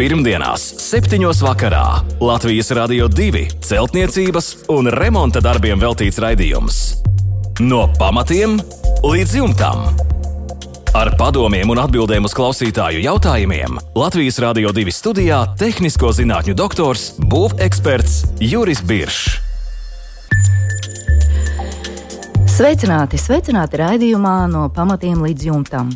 Pirmdienās, 7. vakarā Latvijas Rādio 2 celtniecības un remonta darbiem veltīts raidījums. No pamatiem līdz jumtam. Ar padomiem un atbildēm uz klausītāju jautājumiem Latvijas Rādio 2 studijā - tehnisko zinātņu doktors, būveksperts Juris Biršs. Sveicināti, sveicināti raidījumā no pamatiem līdz jumtam.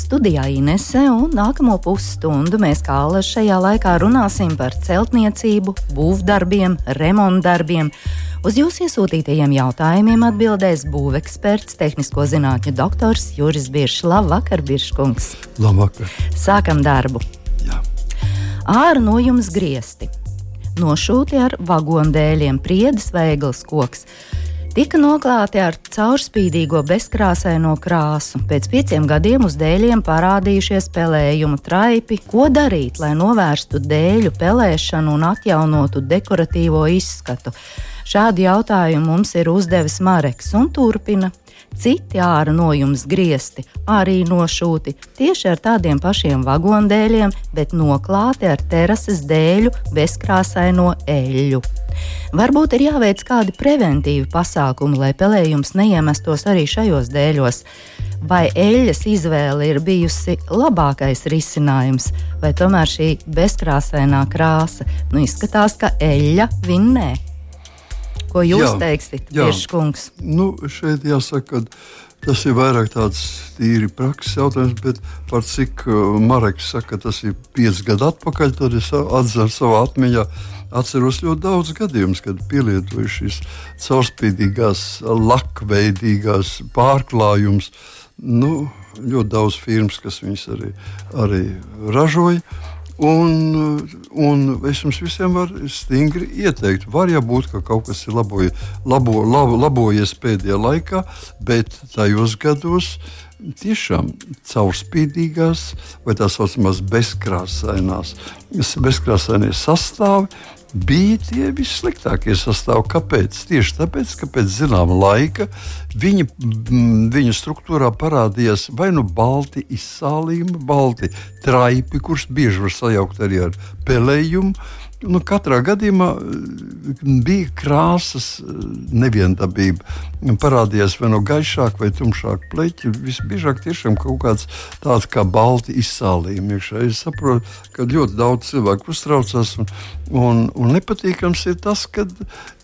Studijā Inese un nākamo pusstundu mēs kā Alēs šajā laikā runāsim par celtniecību, būvdarbiem, remontdarbiem. Uz jūsu iesūtītajiem jautājumiem atbildēs būveksperts, tehnisko zinātņu doktors Juris Biršs. Labvakar, Birškungs! Labvakar! Sākam darbu! Jā. Ārā no jums griesti, nošūti ar vagondēļiem, priedes veiglas koks tika noklāti ar caurspīdīgo bezkrāsaino krāsu. Pēc pieciem gadiem uz dēļiem parādījušies pelējuma traipi. Ko darīt, lai novērstu dēļu pelēšanu un atjaunotu dekoratīvo izskatu? Šādu jautājumu mums ir uzdevis Mareks un turpina. Citi ārā no jums griezti, arī nošūti tieši ar tādiem pašiem vagondēļiem, bet noklāti ar terases dēļu bezkrāsaino eļļu. Varbūt ir jāveic kādi preventīvi pasākumi, lai pelējums neiemestos arī šajos dēļos. Vai eļļas izvēle ir bijusi labākais risinājums, vai tomēr šī bezkrāsainā krāsa nu, izskatās, ka eļļa vinnē? Ko jūs jā, teiksiet, Tieškungs? Nu, šeit jāsaka, ka tas ir vairāk tāds tīri prakses jautājums, bet par cik uh, Mareks saka, tas ir pieci gadi atpakaļ, tad es atceru savā atmiņā. Atceros ļoti daudz gadījumus, kad pielietoju šīs caurspīdīgās, lakveidīgās pārklājumus. Nu, ļoti daudz firmas, kas viņas arī, arī ražoja. Un, un es jums visiem varu stingri ieteikt, var jau būt, ka kaut kas ir laboja, labo, labo, labojies pēdējā laikā, bet tajos gados tiešām caurspīdīgās vai tā saucamās bezkrāsainās, bezkrāsainie sastāvi bija tie vissliktākie sastāvdaļas. Kāpēc? Tieši tāpēc, ka pēc zināma laika viņa, viņa struktūrā parādījās vai nu balti izsālījumi, balti traipi, kurus bieži var sajaukt arī ar pelējumu nu, katrā gadījumā bija krāsas neviendabība. Parādījās vai no gaišāka vai tumšāka pleķa. Visbiežāk tiešām kaut kāds tāds kā balti izsālījumi iekšā. Es saprotu, ka ļoti daudz cilvēku uztraucas un, un, un nepatīkams ir tas, ka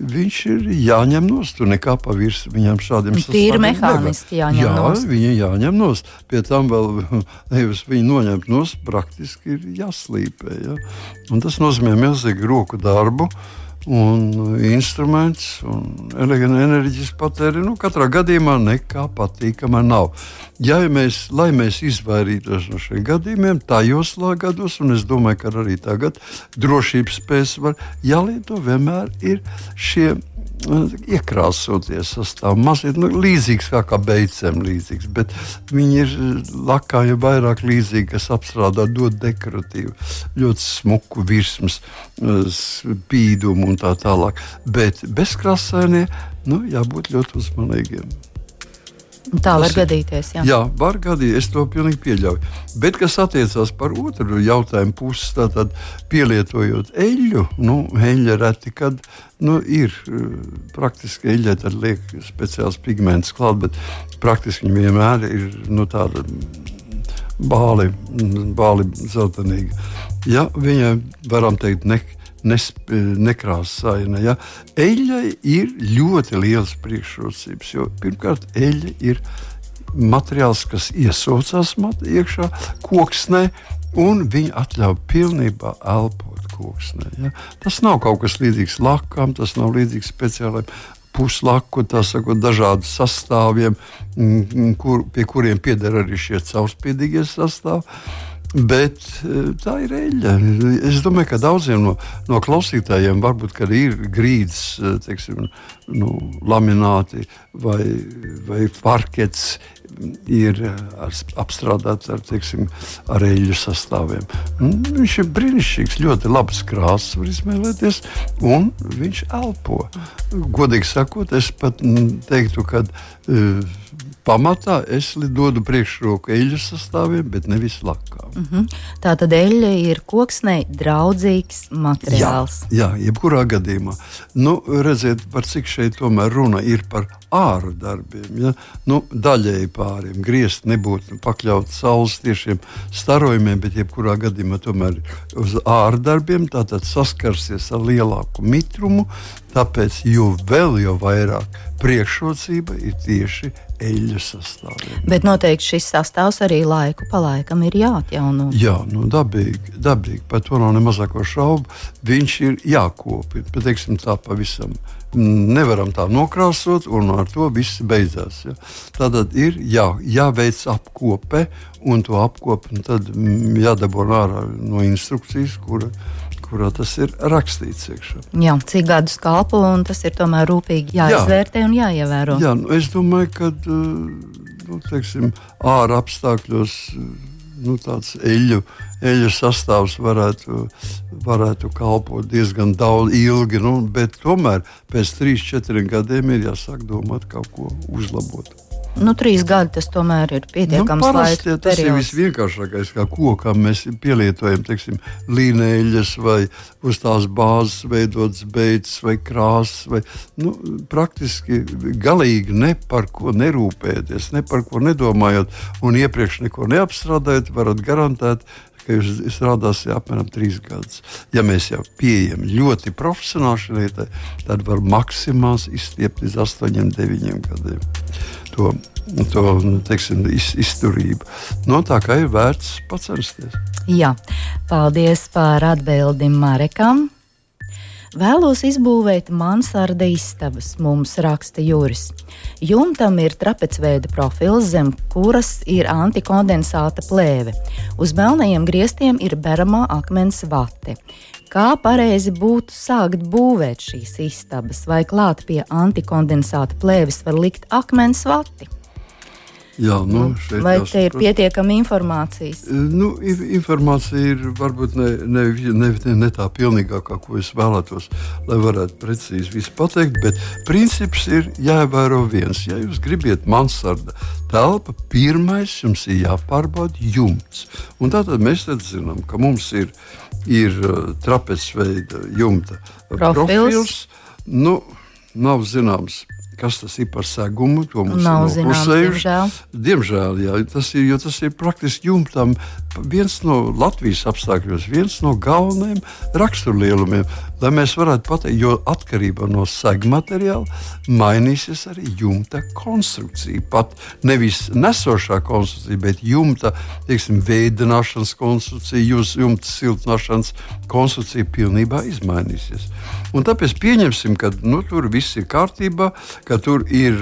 viņš ir jāņem nost. Tur nekā pa virsmu viņam šādiem sastāviem. Tīri mehāniski jāņem Jā, nost. Viņa jāņem nost. Pie tam vēl nevis viņu noņemt nost, praktiski ir jāslīpē. Ja? Un tas nozīmē milzīgi milzīgu roku darbu. Un instruments, un enerģijas patēri. Nu, katrā gadījumā nekā patīkama nav. Ja mēs, lai mēs izvairītos no šiem gadījumiem, tajos gados, un es domāju, ka arī tagad drošības spējas var jālieto, vienmēr ir šie iekrāsoties sastāvā. Mazliet nu, līdzīgs kā, kā beigcēm, līdzīgs, bet viņi ir lakāji vairāk līdzīgi, kas apstrādā, dod dekoratīvu, ļoti smuku virsmas, spīdumu un tā tālāk. Bet bezkrāsainie, nu, jābūt ļoti uzmanīgiem. Tā var Tas, gadīties. Jā. jā, var gadīties. Es to pilnīgi pieļauju. Bet, kas attiecās par otru jautājumu pusi, tad pielietojot eļļu, nu, eļļa reti, kad nu, ir eh, praktiski eļļai, tad liek speciāls pigments klāt, bet praktiski viņi vienmēr ir nu, tāda bāli, bāli zeltainīga. Ja viņai varam teikt, ne, nekrāsaina. Ja? Eļļai ir ļoti liels priekšrocības, jo pirmkārt, eļļa ir materiāls, kas iesaucās iekšā koksnē, un viņi atļauj pilnībā elpot koksnē. Ja? Tas nav kaut kas līdzīgs lakam, tas nav līdzīgs speciālajiem puslaku, sakot, dažādu sastāviem, kur, pie kuriem pieder arī šie caurspīdīgie sastāvdi. Bet eh, tā ir eļļa. Es domāju, ka daudziem no, no klausītājiem varbūt ir grīdas, eh, teiksim, nu, lamināti vai, vai parkets ir ar, apstrādāts ar, teiksim, ar eļļu sastāviem. Viņš ir brīnišķīgs, ļoti labs krāsas, var izmēlēties, un viņš elpo. Godīgi sakot, es pat teiktu, ka uh, pamatā es dodu priekšroku eļļu sastāviem, bet nevis lakām. Mm -hmm. Tā tad eļļa ir koksnei draudzīgs materiāls. Jā, jā jebkurā gadījumā. Nu, redziet, par cik šeit tomēr runa ir par ārā darbiem. Ja? Nu, daļēji pāriem griezt nebūtu pakļauts saules tiešiem starojumiem, bet jebkurā gadījumā tomēr uz ārā darbiem tātad saskarsies ar lielāku mitrumu, tāpēc jo vēl jo vairāk priekšrocība ir tieši eļļu sastāviem. Bet noteikti šis sastāvs arī laiku pa laikam ir jāatjauno. Jā, nu, dabīgi, dabīgi, par to nav ne mazāko šaubu. Viņš ir jākopja, bet teiksim, tā pavisam. Nevaram tā nokrāsot, un ar to viss beidzās. Ja. Tātad ir jā, jāveic apkope, un to apkopi tad jādabū ārā no instrukcijas, kura kurā tas ir rakstīts. Iekšā. Jā, cik gadus kalpo, un tas ir tomēr rūpīgi jāizvērtē jā. un jāievēro. Jā, nu, es domāju, ka nu, teiksim, ārā apstākļos nu, tāds eļļu, eļļu sastāvs varētu, varētu kalpot diezgan daudz ilgi, nu, tomēr pēc 3-4 gadiem ir jāsāk domāt kaut ko uzlabot. Nu, trīs gadi tas tomēr ir pietiekams nu, parasti. Tas periods. ir visvienkāršākais, kā kokam mēs pielietojam teiksim, līnēļas vai uz tās bāzes veidotas beidzas vai krāsas. Vai, nu, praktiski galīgi ne par ko nerūpēties, ne par ko nedomājot un iepriekš neko neapstrādājot, varat garantēt, ka jūs strādāsiet apmēram trīs gadus. Ja mēs jau pieejam ļoti profesionāli šai lietai, tad var maksimāli izstiept līdz 8, 9 gadiem to, to teiksim, iz, izturību. No tā kā ir vērts pacensties. Jā, paldies par atbildi Marekam. Vēlos izbūvēt mansarda istabas, mums raksta Juris. Jumtam ir trapecveida profils, zem kuras ir antikondensāta plēve. Uz melnajiem griestiem ir beramā akmens vate. Kā pareizi būtu sākt būvēt šīs istabas, vai klāt pie antikondensāta plēves var likt akmens vati? Jā, nu, nu, vai te ir pietiekama informācijas? E, nu, informācija ir varbūt ne, ne, ne, ne, ne tā pilnīgākā, ko es vēlētos, lai varētu precīzi visu pateikt. Bet princips ir jāievēro viens. Ja jūs gribat mansarda telpu, pirmais jums ir jāpārbauda jumts. Un tātad mēs zinām, ka mums ir ir uh, trapezveida jumta profils. profils. Nu, nav zināms, kas tas ir par segumu. To mums nav zināms. Diemžēl. diemžēl jā, tas ir, tas ir praktiski jumtam viens no Latvijas apstākļos, viens no galvenajiem raksturlielumiem lai mēs varētu pateikt, jo atkarībā no segmateriāla mainīsies arī jumta konstrukcija. Pat nevis nesošā konstrukcija, bet jumta teiksim, veidināšanas konstrukcija, jūsu jumta siltināšanas konstrukcija pilnībā izmainīsies. Un tāpēc pieņemsim, ka nu, tur viss ir kārtībā, ka tur ir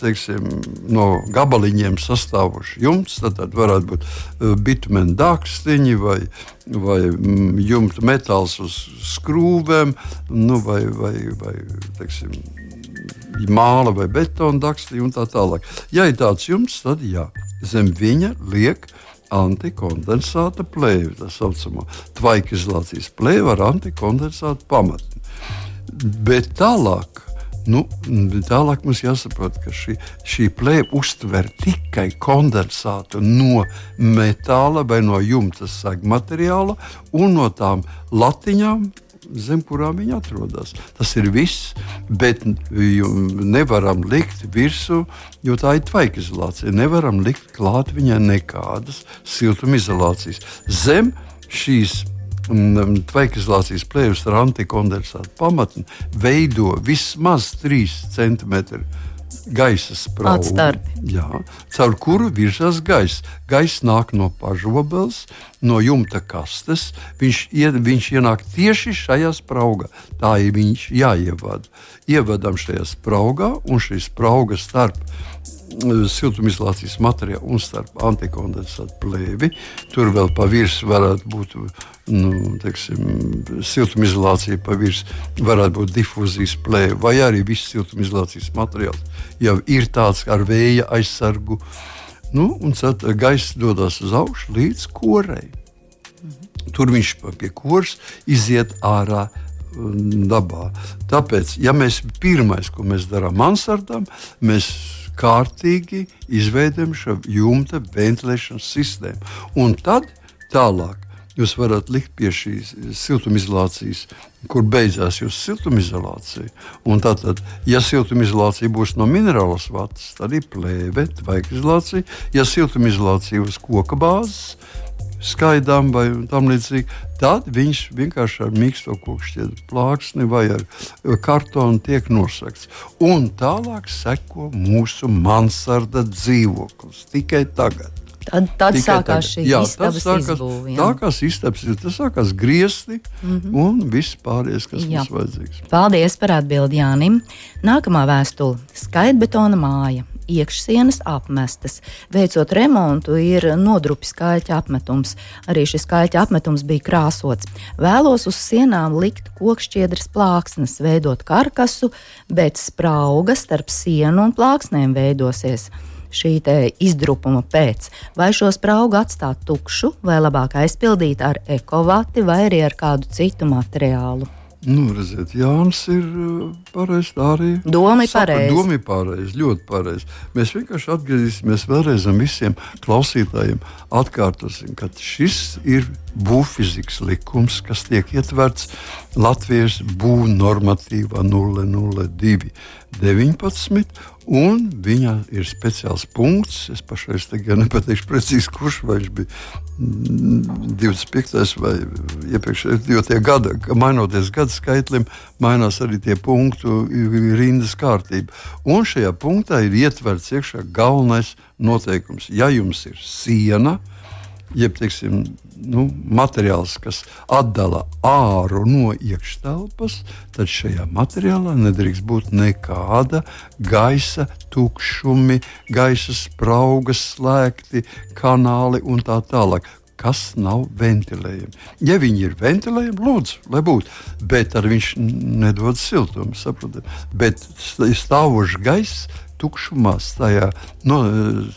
teiksim, no gabaliņiem sastāvošs jumts. Tad, tad varētu būt uh, bitumēna dārkstiņi vai, vai mm, jumta metāls uz skrūvēm, nu, vai, vai, vai teiksim, māla vai betona dakstī un tā tālāk. Ja ir tāds jumts, tad jā, zem viņa liek antikondensāta plēve, tā saucamā tvaika izolācijas plēve ar antikondensātu pamatni. Bet tālāk Nu, tālāk mums jāsaprot, ka šī, šī plēve uztver tikai kondensātu no metāla vai no jumta segmateriāla un no tām latiņām. Zem kurām viņi atrodas. Tas ir viss, bet nevaram likt virsū, jo tā ir tvaika izolācija. Nevaram likt klāt viņai nekādas siltumizolācijas. Zem šīs tvaikizolācijas plēves ar antikondensātu pamatni veido vismaz 3 cm gaisa jā, caur kuru virzās gaisa. Gaisa nāk no pašobeles, no jumta kastes. Viņš, ie, viņš ienāk tieši šajā spraugā. Tā ir viņš jāievada. Ievadam šajā spraugā, un šī sprauga starp siltumizolācijas materiālu un starp antikondensātu plēvi. Tur vēl pa virsmu varētu būt nu, teiksim, siltumizolācija, pa virsmu varētu būt difūzijas plēve, vai arī viss siltumizolācijas materiāls jau ir tāds ar vēja aizsargu. Nu, un tad gaisa dodas uz augšu līdz korei. Tur viņš pie kuras iziet ārā um, dabā. Tāpēc, ja mēs pirmais, ko mēs darām mansardām, mēs kārtīgi izveidojam šo jumta ventilēšanas sistēmu. Un tad tālāk jūs varat likt pie šīs siltumizolācijas, kur beidzās jūsu siltumizolācija. Un tātad, ja siltumizolācija būs no minerālas vatas, tad ir plēve, tvaikizolācija. Ja siltumizolācija uz koka bāzes, skaidām vai tam līdzīgi, tad viņš vienkārši ar mīksto kokšķietu plāksni vai ar kartonu tiek nosakts. Un tālāk seko mūsu mansarda dzīvoklis tikai tagad. Tad, tad sākās šī jā, istabas sākās, izbūve. Jā. Sākās istabas, tas sākās griezti mm -hmm. un viss pārējais, kas jā. mums vajadzīgs. Paldies par atbildi Jānim. Nākamā vēstule - skaitbetona māja iekšsienas apmestas. Veicot remontu, ir nodrupis skaļķa apmetums. Arī šis skaļķa apmetums bija krāsots. Vēlos uz sienām likt kokšķiedras plāksnes, veidot karkasu, bet sprauga starp sienu un plāksnēm veidosies šī izdrupuma pēc. Vai šo spraugu atstāt tukšu, vai labāk aizpildīt ar ekovati vai arī ar kādu citu materiālu? Nu, redziet, Jānis ir uh, pareizs. Arī doma ir pareiza. Doma ir pareiza, ļoti pareiza. Mēs vienkārši atgriezīsimies vēlreiz visiem klausītājiem. Atkārtosim, ka šis ir būvfizikas likums, kas tiek ietverts Latvijas būvnormatīvā 002 19, un viņa ir speciāls punkts. Es pašais tagad nepateikšu precīzi, kurš viņš bija 25. Mm, vai iepriekšējā gada, mainoties gada skaitlim, mainās arī tie punktu rindas kārtība. Un šajā punktā ir ietverts iekšā galvenais noteikums. Ja jums ir siena, jeb teiksim, nu, materiāls, kas atdala āru no iekštelpas, tad šajā materiālā nedrīkst būt nekāda gaisa tukšumi, gaisa spraugas, slēgti kanāli un tā tālāk. Kas nav ventilējami. Ja viņi ir ventilējami, lūdzu, lai būtu. Bet viņš nedod siltumu, saprotiet. Bet stāvošs gaiss tukšumā, tajā no,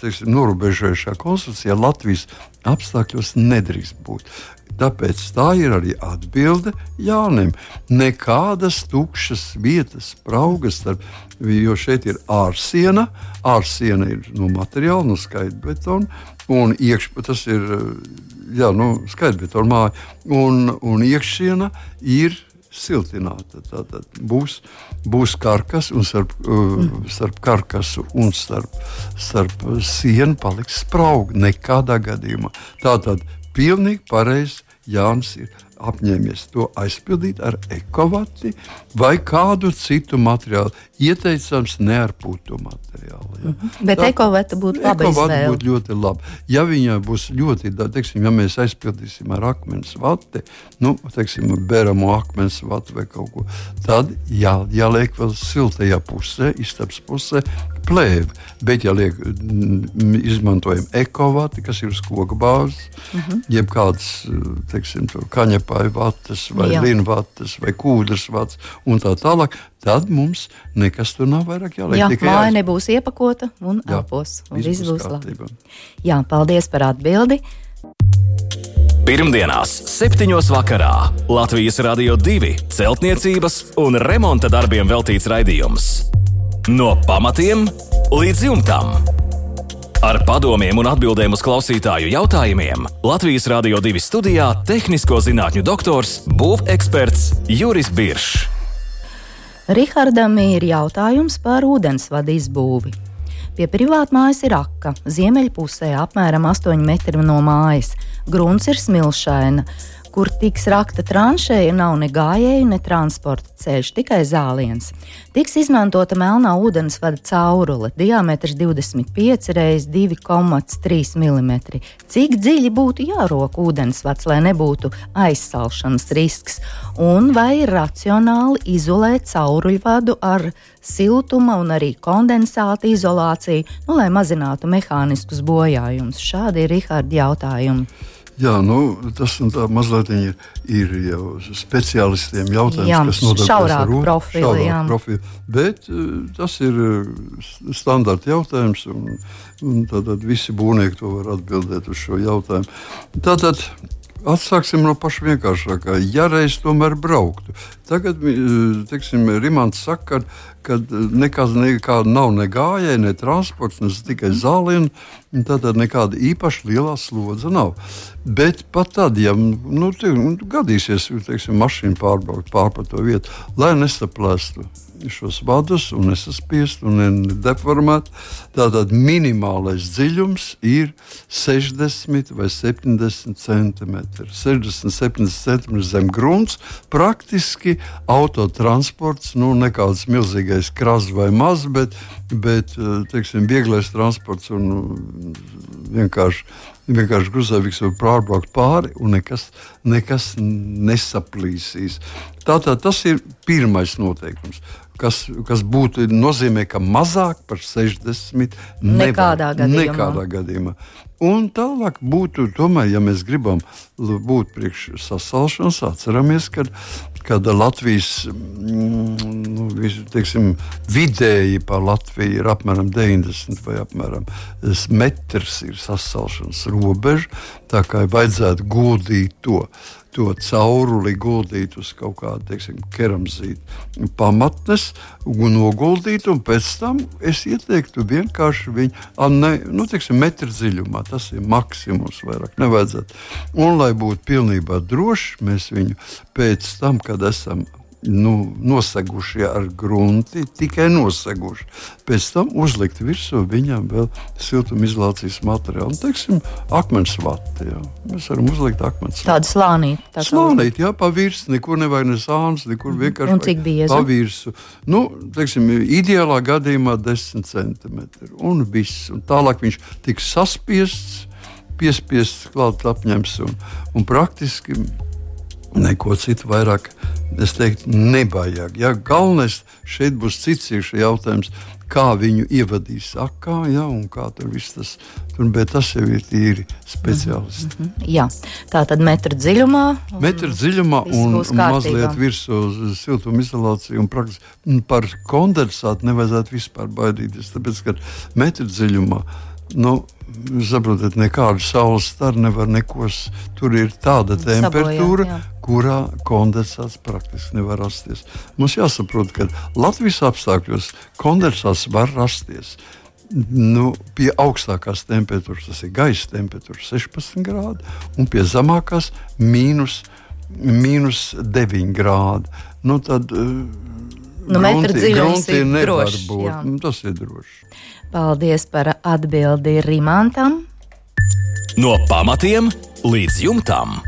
teiksim, norobežojušā konstrukcijā Latvijas apstākļos nedrīkst būt. Tāpēc tā ir arī atbilde Jānim. Nekādas tukšas vietas, spraugas, starp, jo šeit ir ārsiena. Ārsiena ir no materiāla, no skaidra betona, un iekšā tas ir jā, nu, skaidra betona māja. Un, un iekšiena ir siltināta. Tātad būs, būs karkas, un starp, mm. starp karkasu un starp, starp sienu paliks sprauga. Nekādā gadījumā. Tātad pilnīgi pareizi Jānis ir apņēmies to aizpildīt ar ekovati vai kādu citu materiālu. Ieteicams, ne ar putu materiālu. Ja. -hmm. Bet ekovata būtu laba. Ekovata būtu ļoti laba. Ja viņai būs ļoti, teiksim, ja mēs aizpildīsim ar akmens vati, nu, teiksim, beramo akmens vati vai kaut ko, tad jā, jāliek vēl siltajā pusē, istabas pusē, plēve. Bet, ja liek, izmantojam ekovati, kas ir uz koka bāzes, mm -hmm. jeb kādas, kaņepāju vatas vai linvatas vai kūdras vatas un tā tālāk, tad mums nekas tur nav vairāk jāliek. Jā, māja nebūs iepakota un jā, elpos. Un viss būs labi. Jā, paldies par atbildi. Pirmdienās, 7. vakarā Latvijas Rādio 2 celtniecības un remonta darbiem veltīts raidījums. No pamatiem līdz jumtam. Ar padomiem un atbildēm uz klausītāju jautājumiem Latvijas Rādio 2 studijā - tehnisko zinātņu doktors, būveksperts Juris Biršs. Rihardam ir jautājums par ūdensvadu izbūvi. Pie privātmājas ir aka, ziemeļpusē apmēram 8 metri no mājas. Grunts ir smilšaina kur tiks rakta tranšēja, nav ne gājēju, ne transporta ceļš, tikai zāliens. Tiks izmantota melnā ūdensvada caurule, diametrs 25 x 2,3 mm. Cik dziļi būtu jārok ūdensvads, lai nebūtu aizsalšanas risks, un vai ir racionāli izolēt cauruļvadu ar siltuma un arī kondensāta izolāciju, nu, lai mazinātu mehāniskus bojājumus? Šādi ir Rihardi jautājumi. Jā, nu, tas mazliet ir, ir jau speciālistiem jautājums, jā, kas nodarbojas ar šaurāk profilu. Bet tas ir standarta jautājums, un, un tad visi būvnieki to var atbildēt uz šo jautājumu. Tātad Atsāksim no paša vienkāršākā. Ja reiz tomēr brauktu, tagad, teiksim, Rimants saka, ka nekas nekā nav ne gājēji, ne transports, ne tikai zālieni, tad nekāda īpaši liela slodze nav. Bet pat tad, ja nu, te, nu, gadīsies, teiksim, mašīna pārbraukt pār pa to vietu, lai nesaplēstu šos vadus un nesaspiest un nedeformēt. Tātad minimālais dziļums ir 60 vai 70 cm. 60, 70 cm zem grunts. Praktiski autotransports, nu, nekāds milzīgais krāsa vai maz, bet, bet teiksim, vieglais transports un vienkārši vienkārši grūzāvīgs var pārbraukt pāri un nekas, nekas nesaplīsīs. Tātad tas ir pirmais noteikums kas, kas būtu nozīmē, ka mazāk par 60 nekādā nevar, gadījumā. Nekādā gadījumā. Un tālāk būtu, tomēr, ja mēs gribam būt priekš sasalšanas, atceramies, ka kad Latvijas mm, nu, teiksim, vidēji pa Latviju ir apmēram 90 vai apmēram metrs ir sasalšanas robeža. Tā kā vajadzētu godīt to to cauruli guldīt uz kaut kādu teiksim, keramzītu pamatnes, un noguldīt, un pēc tam es ieteiktu vienkārši viņu, ne, nu, teiksim, metru dziļumā. Tas ir maksimums, vairāk nevajadzētu. Un, lai būtu pilnībā droši, mēs viņu pēc tam, kad esam nu, noseguši ar grunti, tikai noseguši. Pēc tam uzlikt virsū viņam vēl siltumizolācijas materiālu, teiksim, akmens vati. Jā. Mēs varam uzlikt akmens vati. Tādu slānīti. Tā slānīti, jā, pa virsmu, nekur nevajag ne sāns, nekur vienkārši un cik bieži? Pa virsmu. Nu, teiksim, ideālā gadījumā 10 centimetri un viss. Un tālāk viņš tiks saspiests, piespiests klāt apņems un, un praktiski Neko citu vairāk es teiktu, nevajag. Ja? Galvenais šeit būs cits jautājums, kā viņu ievadīs akā, ja, un kā tur viss tas tur, bet tas jau ir tīri speciālisti. Mm -hmm. Jā, tā tad metra dziļumā. Metra dziļumā un, un mazliet virsū siltumizolāciju un praktiski par kondensātu nevajadzētu vispār baidīties, tāpēc, ka metra dziļumā Nu, saprotat, nekādu saules staru nevar neko. Tur ir tāda temperatūra, Sabojā, jā. kurā kondensāts praktiski nevar rasties. Mums jāsaprot, ka Latvijas apstākļos kondensāts var rasties. Nu, pie augstākās temperatūras tas ir gaisa temperatūra 16 grādi, un pie zemākās mīnus, mīnus 9 grādi. Nu, tad, nu, nevar droši, būt. Jā. Nu, tas ir droši. Paldies par atbildi Rimantam. No pamatiem līdz jumtam.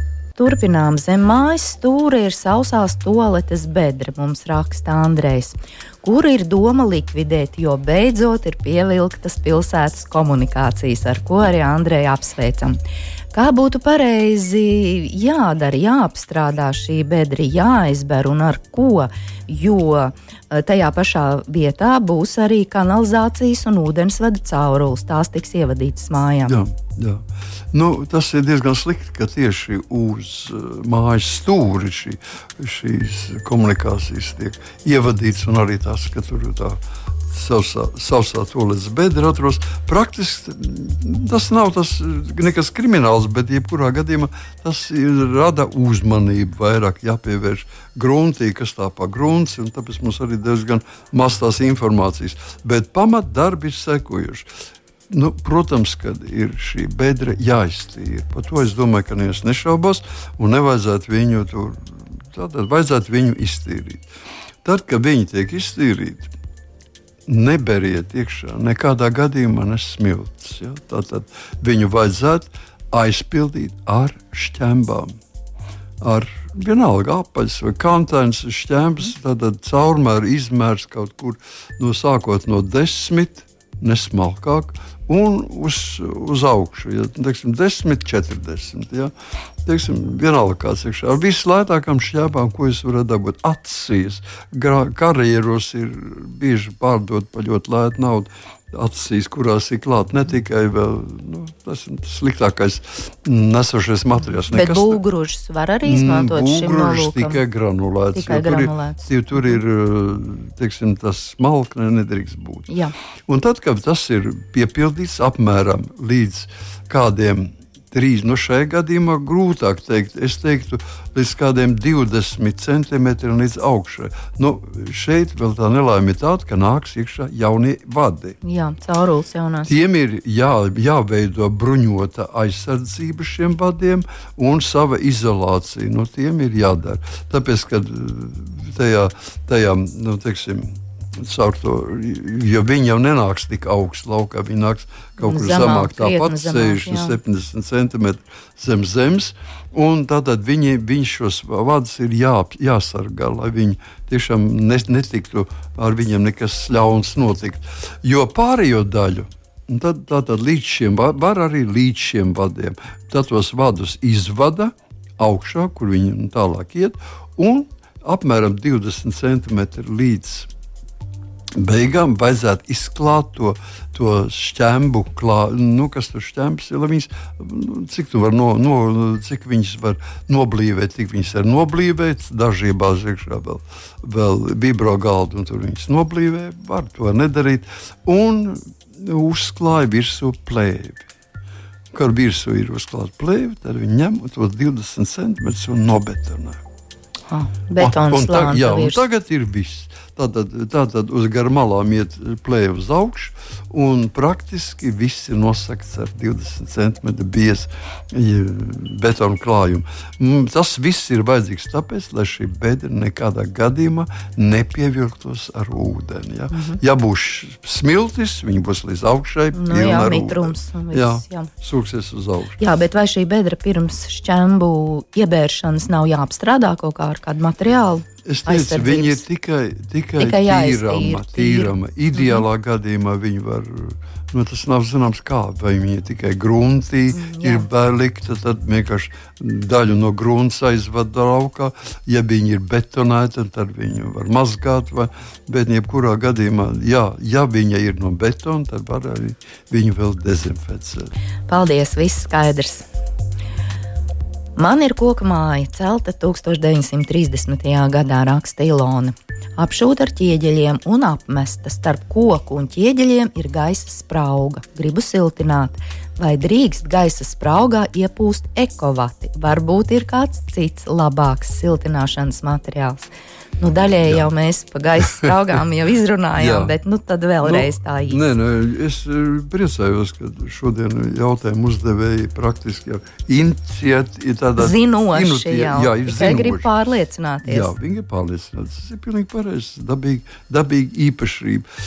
Turpinām zem mājas stūra ir sausās toaletes bedra, mums raksta Andrejs, kuru ir doma likvidēt, jo beidzot ir pievilktas pilsētas komunikācijas, ar ko arī Andreju apsveicam. Kā būtu pareizi jādara, jāapstrādā šī bedra, jāizber un ar ko, jo eh, tajā pašā vietā būs arī kanalizācijas un ūdensvada caurules. Tās tiks ievadītas mājām. Jā, jā. Nu, tas ir diezgan slikti, ka tieši uz uh, mājas stūri šī, šīs komunikācijas tiek ievadītas un arī tas, ka tur ir tā sausā, sausā toaletes bedra atrodas. Praktiski tas nav tas nekas krimināls, bet jebkurā gadījumā tas ir, rada uzmanību vairāk jāpievērš gruntī, kas tā pa grunts, un tāpēc mums arī diezgan maz tās informācijas. Bet pamatdarbi ir sekojuši. Nu, protams, ka ir šī bedra jāiztīra. Par to es domāju, ka neviens nešaubās, un nevajadzētu viņu tur, tātad vajadzētu viņu iztīrīt. Tad, kad viņi tiek iztīrīti, neberiet iekšā nekādā gadījumā nesmilts. Ja? Tātad viņu vajadzētu aizpildīt ar šķembām. Ar vienalga apaļs vai kantains šķēmas, tad caurmēr izmērs kaut kur no sākot no desmit, nesmalkāk, un uz, uz augšu. Ja, teiksim, 10, 40. Ja, teiksim, vienalga kāds iekšā. Ar vislētākām šķēpām, ko es varu dabūt, acīs. Karjeros ir bieži pārdot par ļoti lētu naudu. Acīs, kurās ir klāts ne tikai vēl, nu, tas, tas sliktākais nesošais materiāls. Bet būgružs var arī izmantot mm, šim nolūkam? tikai granulēts. Tikai granulēts. Tur ir, tur ir teiksim, tas smalkne nedrīkst būt. Jā. Un tad, kad tas ir piepildīts apmēram līdz kādiem trīs. Nu, šajā gadījumā grūtāk teikt. Es teiktu, līdz kādiem 20 centimetriem līdz augšai. Nu, šeit vēl tā nelaime ir tāda, ka nāks iekšā jaunie vadi. Jā, caurules jaunās. Tiem ir jā, jāveido bruņota aizsardzība šiem vadiem un sava izolācija. No tiem ir jādara. Tāpēc, kad tajā, tajā nu, teiksim, to, jo viņi jau nenāks tik augstu laukā. Viņi nāks kaut kur zemāk, tāpat 60, 70 centimetri zem zemes. Tātad viņi, viņš šos vadus ir jā, jāsargā, lai viņi tiešām netiktu ar viņiem nekas ļauns notikt. Jo pārējo daļu. Tad, tātad līdz šiem var arī līdz šiem vadiem. Tad tos vadus izvada augšā, kur viņi tālāk iet, un apmēram 20 cm līdz beigām vajadzētu izklāt to, to šķēmu, nu, kas tur šķēmas ir. Viņas, nu, cik no, no, cik viņas var noblīvēt, tik viņas var noblīvēt. Daži iebāž iekšā vēl, vēl vibro galdu, un tur viņas noblīvē. Var to nedarīt. Un uzklāja virsū plēvi. Kad virsū ir uzklāta plēve, tad viņi ņem tos 20 centimetrus un nobetonē. Ah, betons un, un, tag, jā, un tagad ir viss. Tātad, tātad uz garu malām iet plēve uz augšu, un praktiski viss ir nosakts ar 20 cm biezu betonu klājumu. Tas viss ir vajadzīgs tāpēc, lai šī bedra nekādā gadījumā nepievilktos ar ūdeni. Ja, mm -hmm. ja būs smiltis, viņi būs līdz augšai. Nu, jā, mitrums. Viss, jā, jā. sūksies uz augšu. Jā, bet vai šī bedra pirms šķembu iebēršanas nav jāapstrādā kaut kā ar kādu materiālu? Es teicu, viņi ir tikai, tikai, tikai tīrama, tīrama. Ideālā mm -hmm. gadījumā viņi var, nu, tas nav zināms kā, vai viņi ir tikai gruntī, mm, ir bēlikta, tad vienkārši daļu no grunts aizvada laukā. Ja viņi ir betonēti, tad viņi var mazgāt, vai, bet jebkurā gadījumā, jā, ja viņa ir no betona, tad var arī viņu vēl dezinficēt. Paldies, viss skaidrs! Man ir koka māja, celta 1930. gadā, raksta Ilona. Apšūta ar ķieģeļiem un apmesta starp koku un ķieģeļiem ir gaisa sprauga. Gribu siltināt, vai drīkst gaisa spraugā iepūst ekovati. Varbūt ir kāds cits labāks siltināšanas materiāls. Nu, daļēji jau mēs pa gaisa spraugām jau izrunājām, bet nu, tad vēlreiz nu, tā īsti. Nē, nē, es eh, priecājos, ka šodien jautājumu uzdevēji praktiski jau iniciēti tādā zinoši. Inutie, jau. Jā, ir zinoši. grib pārliecināties. Jā, viņi ir pārliecināti. Tas ir pilnīgi pareizi. Dabīgi, dabīgi īpašība.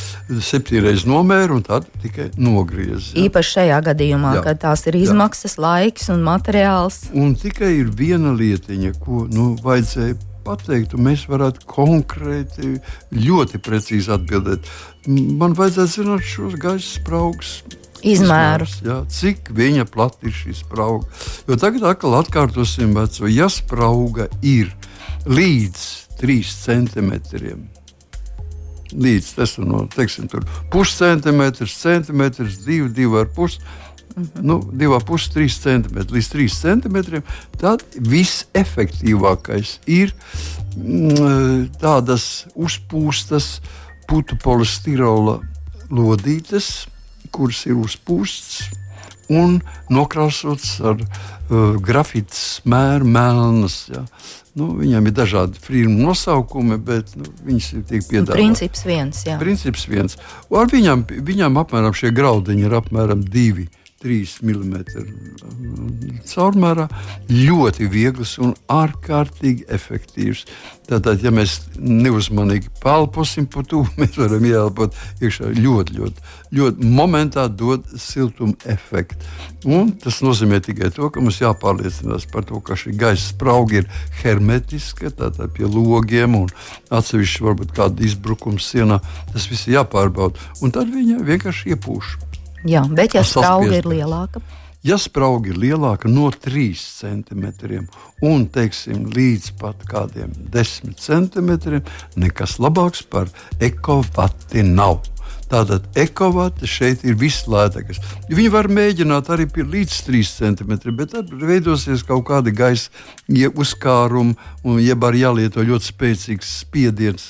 Septiņreiz nomēra un tad tikai nogriez. Jā. Īpaši šajā gadījumā, jā. kad tās ir izmaksas, jā. laiks un materiāls. Un tikai ir viena lietiņa, ko nu, vajadzēja pateikt, un mēs varētu konkrēti, ļoti precīzi atbildēt. Man vajadzētu zināt šos gaisa spraugus. Izmērus. Jā, cik viņa plati ir šī sprauga. Jo tagad atkal atkārtosim veco. Ja sprauga ir līdz 3 centimetriem, līdz tas no teiksim, puscentimetrs, centimetrs, 2, 2,5 Mm -hmm. nu, 2,5 3 cm līdz 3 cm. Tad visefektīvākais ir mm, tādas uzpūstas putu polistirola lodītes, kuras ir uzpūstas un nokrāsotas ar uh, grafītas mēru melnas. Ja. Nu, viņam ir dažādi firmu nosaukumi, bet nu, viņas ir tiek piedāvātas. Princips viens. Jā. Princips viens. Ar viņam, viņam apmēram šie graudiņi ir apmēram divi 3 mm caurmērā, ļoti viegls un ārkārtīgi efektīvs. Tātad, ja mēs neuzmanīgi pelposim pa to, mēs varam ieelpot iekšā ļoti, ļoti, ļoti momentā dod siltuma efektu. Un tas nozīmē tikai to, ka mums jāpārliecinās par to, ka šī gaisa sprauga ir hermetiska, tātad pie logiem un atsevišķi varbūt kāda izbrukuma sienā. Tas viss ir jāpārbauda. Un tad viņa vienkārši iepūš. Jā, bet ja sprauga ir lielāka. Ja sprauga ir lielāka no 3 cm un teiksim, līdz pat kādiem 10 cm, nekas labāks par ekovati nav. Tātad ekovati šeit ir vislētākais. Viņi var mēģināt arī līdz 3 cm, bet tad veidosies kaut kāda gaisa uzkāruma, un jeb arī jālieto ļoti spēcīgs spiediens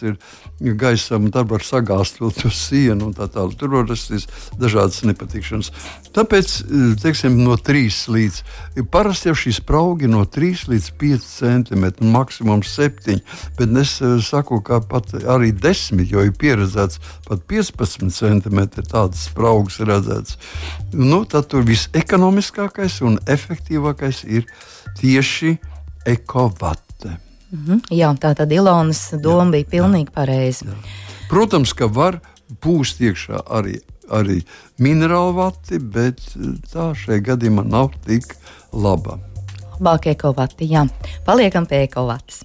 gaisam, un tad var sagāzt vēl to sienu un tā tālāk. Tur var rasties dažādas nepatikšanas. Tāpēc, teiksim, no 3 līdz, parasti jau šīs spraugi no 3 līdz 5 cm, maksimums 7, bet es saku, ka pat arī 10, jo ir pieredzēts pat 15 centimetri tādas spraugas redzētas. Nu, tad tur visekonomiskākais un efektīvākais ir tieši ekovate. Mm -hmm. Jā, tā tad Ilonas doma jā, bija pilnīgi pareiza. Protams, ka var pūst iekšā arī, arī minerālu vati, bet tā šajā gadījumā nav tik laba. Labāk ekovati, jā. Paliekam pie ekovatas.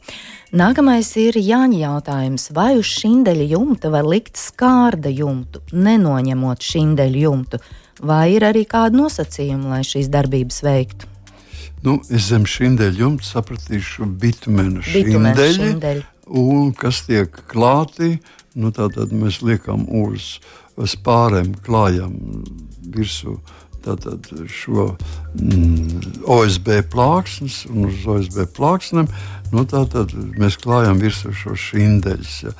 Nākamais ir Jāņa jautājums. Vai uz šindeļa jumta var likt skārda jumtu, nenoņemot šindeļa jumtu, vai ir arī kādi nosacījumi, lai šīs darbības veiktu? Nu, es zem šindeļa jumta sapratīšu bitumenu šindeļi, un kas tiek klāti, nu, tātad mēs liekam uz spārēm, klājam virsū tātad šo mm, OSB plāksnes un uz OSB plāksnēm Nu, Tātad mēs klājam virsū šo šindeļus. Ja.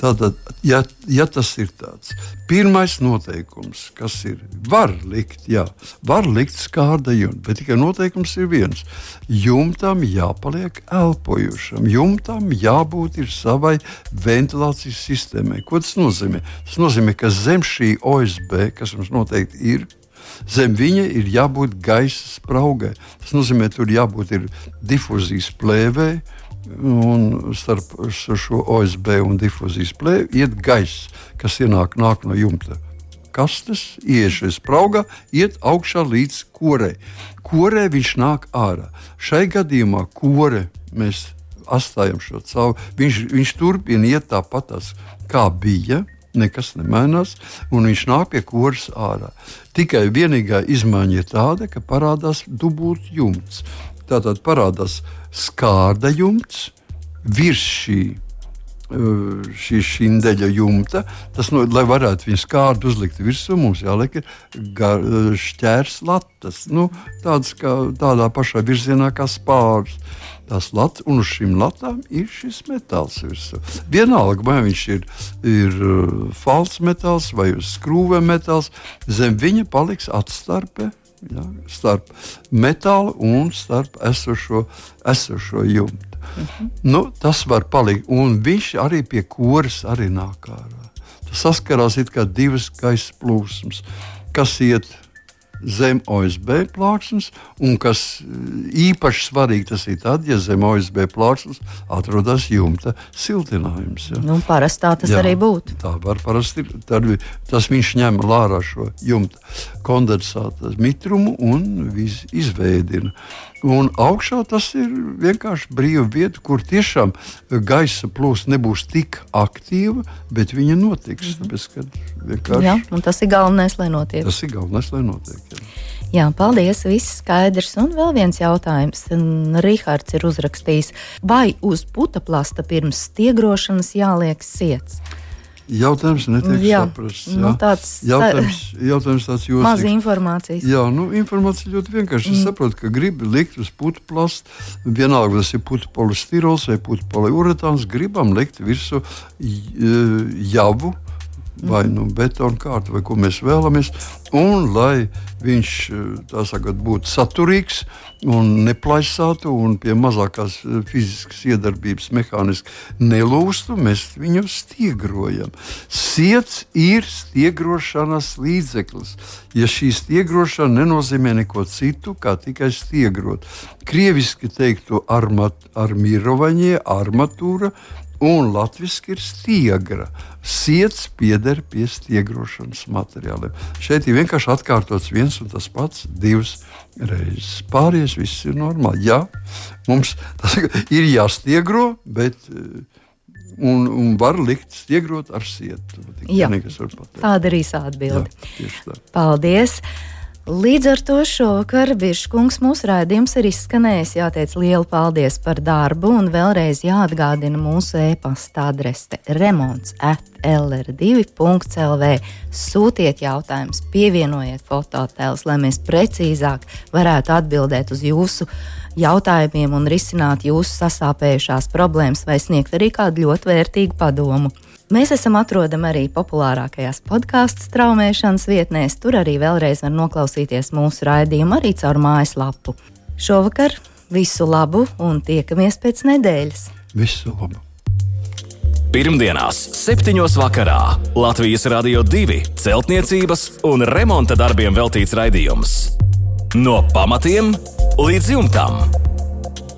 Tātad, ja, ja tas ir tāds pirmais noteikums, kas ir, var likt, jā, var likt skārda jumta, bet tikai noteikums ir viens. Jumtam jāpaliek elpojušam, jumtam jābūt savai ventilācijas sistēmai. Ko tas nozīmē? Tas nozīmē, ka zem šī OSB, kas mums noteikti ir, Zem viņa ir jābūt gaisa spraugai. Tas nozīmē, tur jābūt difūzijas plēvei. Un starp šo OSB un difūzijas plēvi iet gaiss, kas ienāk no jumta kastes, iešu spraugā, iet augšā līdz korei. Korē viņš nāk ārā. Šai gadījumā kore mēs atstājam šo cauri. Viņš, viņš turpina iet tāpat, kā bija nekas nemainās, un viņš nāk pie kuras ārā. Tikai vienīgā izmaiņa ir tāda, ka parādās dubult jumts. Tātad parādās skārda jumts virs šī uh, šī šindeļa jumta. Tas, no, lai varētu viņu skārdu uzlikt virsū, mums jāliek gar, uh, šķērs latas. Nu, tāds kā, tādā pašā virzienā kā spārs tās latas, un uz šīm latām ir šis metāls virsū. Vienalga, vai viņš ir, ir uh, falss metāls vai skrūve metāls, zem viņa paliks atstarpe. Ja, starp metālu un starp esošo, esošo jumtu. Uh mhm. -huh. nu, tas var palikt. Un viņš arī pie koras arī nāk ārā. Tas saskarās kā divas gaisa plūsmas, kas iet zem OSB plāksnes, un kas eh, īpaši svarīgi tas ir tad, ja zem OSB plāksnes atrodas jumta siltinājums. Ja. Nu, parasti tā tas Jā, arī būtu. Tā var parasti tad, tas viņš ņem lārā šo jumta kondensāta mitrumu un izveidina. Un augšā tas ir vienkārši brīva vieta, kur tiešām gaisa plūsma nebūs tik aktīva, bet viņa notiks. Mm -hmm. Tāpēc, jā, tas ir galvenais, lai notiek. Tas ir galvenais, lai notiek. Jā. Jā, paldies, viss skaidrs. Un vēl viens jautājums. Rihards ir uzrakstījis, vai uz putekļa pirms stiegrošanas jāliek sēdes? Jautājums netiek jā, saprasts. Jā. Nu, tāds, jautājums, jautājums tāds jūtas. Maz informācijas. Jā, nu, informācija ļoti vienkārši. Mm. Es saprotu, ka gribi likt uz putu plastu, vienalga tas ir putu polistirols vai putu poliuretāns, gribam likt virsū javu vai nu, betona kārtu, vai ko mēs vēlamies. Un lai viņš sakot, būtu saturīgs un neplaisātu, un pie mazākās fiziskas iedarbības mehāniski nelūstu, mēs viņu stiegrojam. Siets ir stiegrošanas līdzeklis. Ja šī stiegrošana nenozīmē neko citu, kā tikai stiegrot. Krieviski teiktu armat, armīrovaņie, armatūra, un latviešu ir stiegra. Siets pieder pie stiegrošanas materiāliem. Šeit ir vienkārši atkārtots viens un tas pats divas reizes. Pārējais viss ir normāli. Jā, mums tas ir jāstiegro, bet. Un, un var likt stiegrot ar sietu. Tāda ir īsa atbilde. Jā, tā. Paldies! Līdz ar to šovakar Biržkungs mūsu raidījums ir izskanējis. Jāteic lielu paldies par darbu un vēlreiz jāatgādina mūsu e-pasta adrese remonds at lr2.lv. Sūtiet jautājumus, pievienojiet fototēlus, lai mēs precīzāk varētu atbildēt uz jūsu jautājumiem un risināt jūsu sasāpējušās problēmas vai sniegt arī kādu ļoti vērtīgu padomu. Mēs esam atrodami arī populārākajās podkāstu straumēšanas vietnēs. Tur arī vēlreiz var noklausīties mūsu raidījumu arī caur mājaslapu. Šovakar visu labu un tiekamies pēc nedēļas. Visu labu! Pirmdienās, 7. vakarā Latvijas Rādio 2 celtniecības un remonta darbiem veltīts raidījums. No pamatiem līdz jumtam!